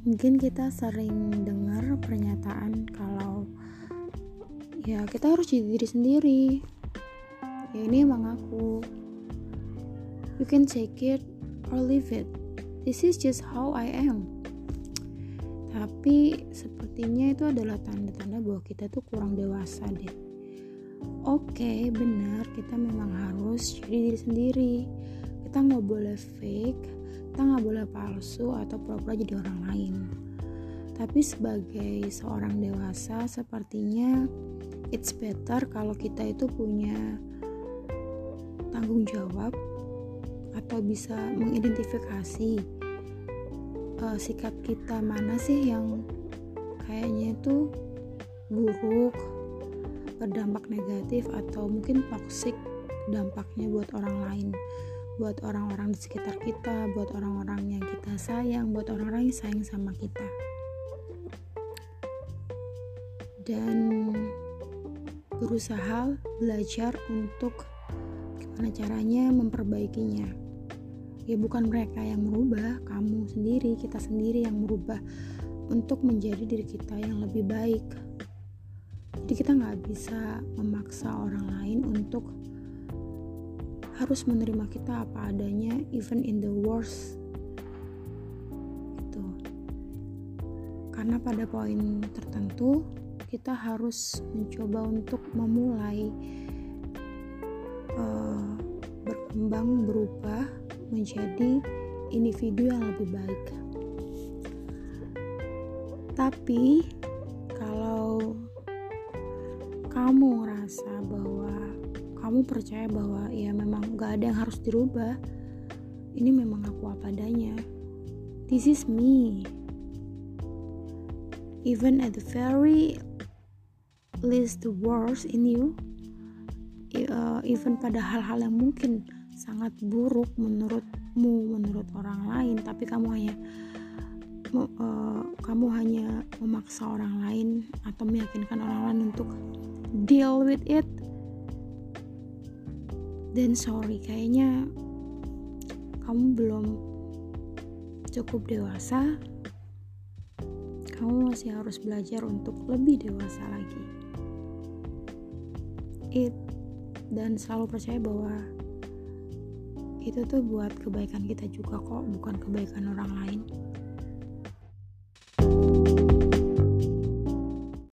mungkin kita sering dengar pernyataan kalau ya kita harus jadi diri sendiri. Ya ini emang aku. You can take it or leave it. This is just how I am. Tapi sepertinya itu adalah tanda-tanda bahwa kita tuh kurang dewasa deh. Oke okay, benar kita memang harus jadi diri sendiri. Kita nggak boleh fake kita nggak boleh palsu atau pura-pura jadi orang lain. Tapi sebagai seorang dewasa sepertinya it's better kalau kita itu punya tanggung jawab atau bisa mengidentifikasi uh, sikap kita mana sih yang kayaknya itu buruk berdampak negatif atau mungkin toxic dampaknya buat orang lain buat orang-orang di sekitar kita, buat orang-orang yang kita sayang, buat orang-orang yang sayang sama kita. Dan berusaha belajar untuk gimana caranya memperbaikinya. Ya bukan mereka yang merubah, kamu sendiri, kita sendiri yang merubah untuk menjadi diri kita yang lebih baik. Jadi kita nggak bisa memaksa orang lain untuk harus menerima kita apa adanya even in the worst. Gitu. Karena pada poin tertentu kita harus mencoba untuk memulai uh, berkembang berubah menjadi individu yang lebih baik. Tapi kalau kamu ngerasa bahwa kamu percaya bahwa ya memang gak ada yang harus dirubah. Ini memang aku apa adanya. This is me. Even at the very least the worst in you uh, even pada hal-hal yang mungkin sangat buruk menurutmu menurut orang lain tapi kamu hanya uh, kamu hanya memaksa orang lain atau meyakinkan orang lain untuk deal with it dan sorry kayaknya kamu belum cukup dewasa. Kamu masih harus belajar untuk lebih dewasa lagi. It dan selalu percaya bahwa itu tuh buat kebaikan kita juga kok bukan kebaikan orang lain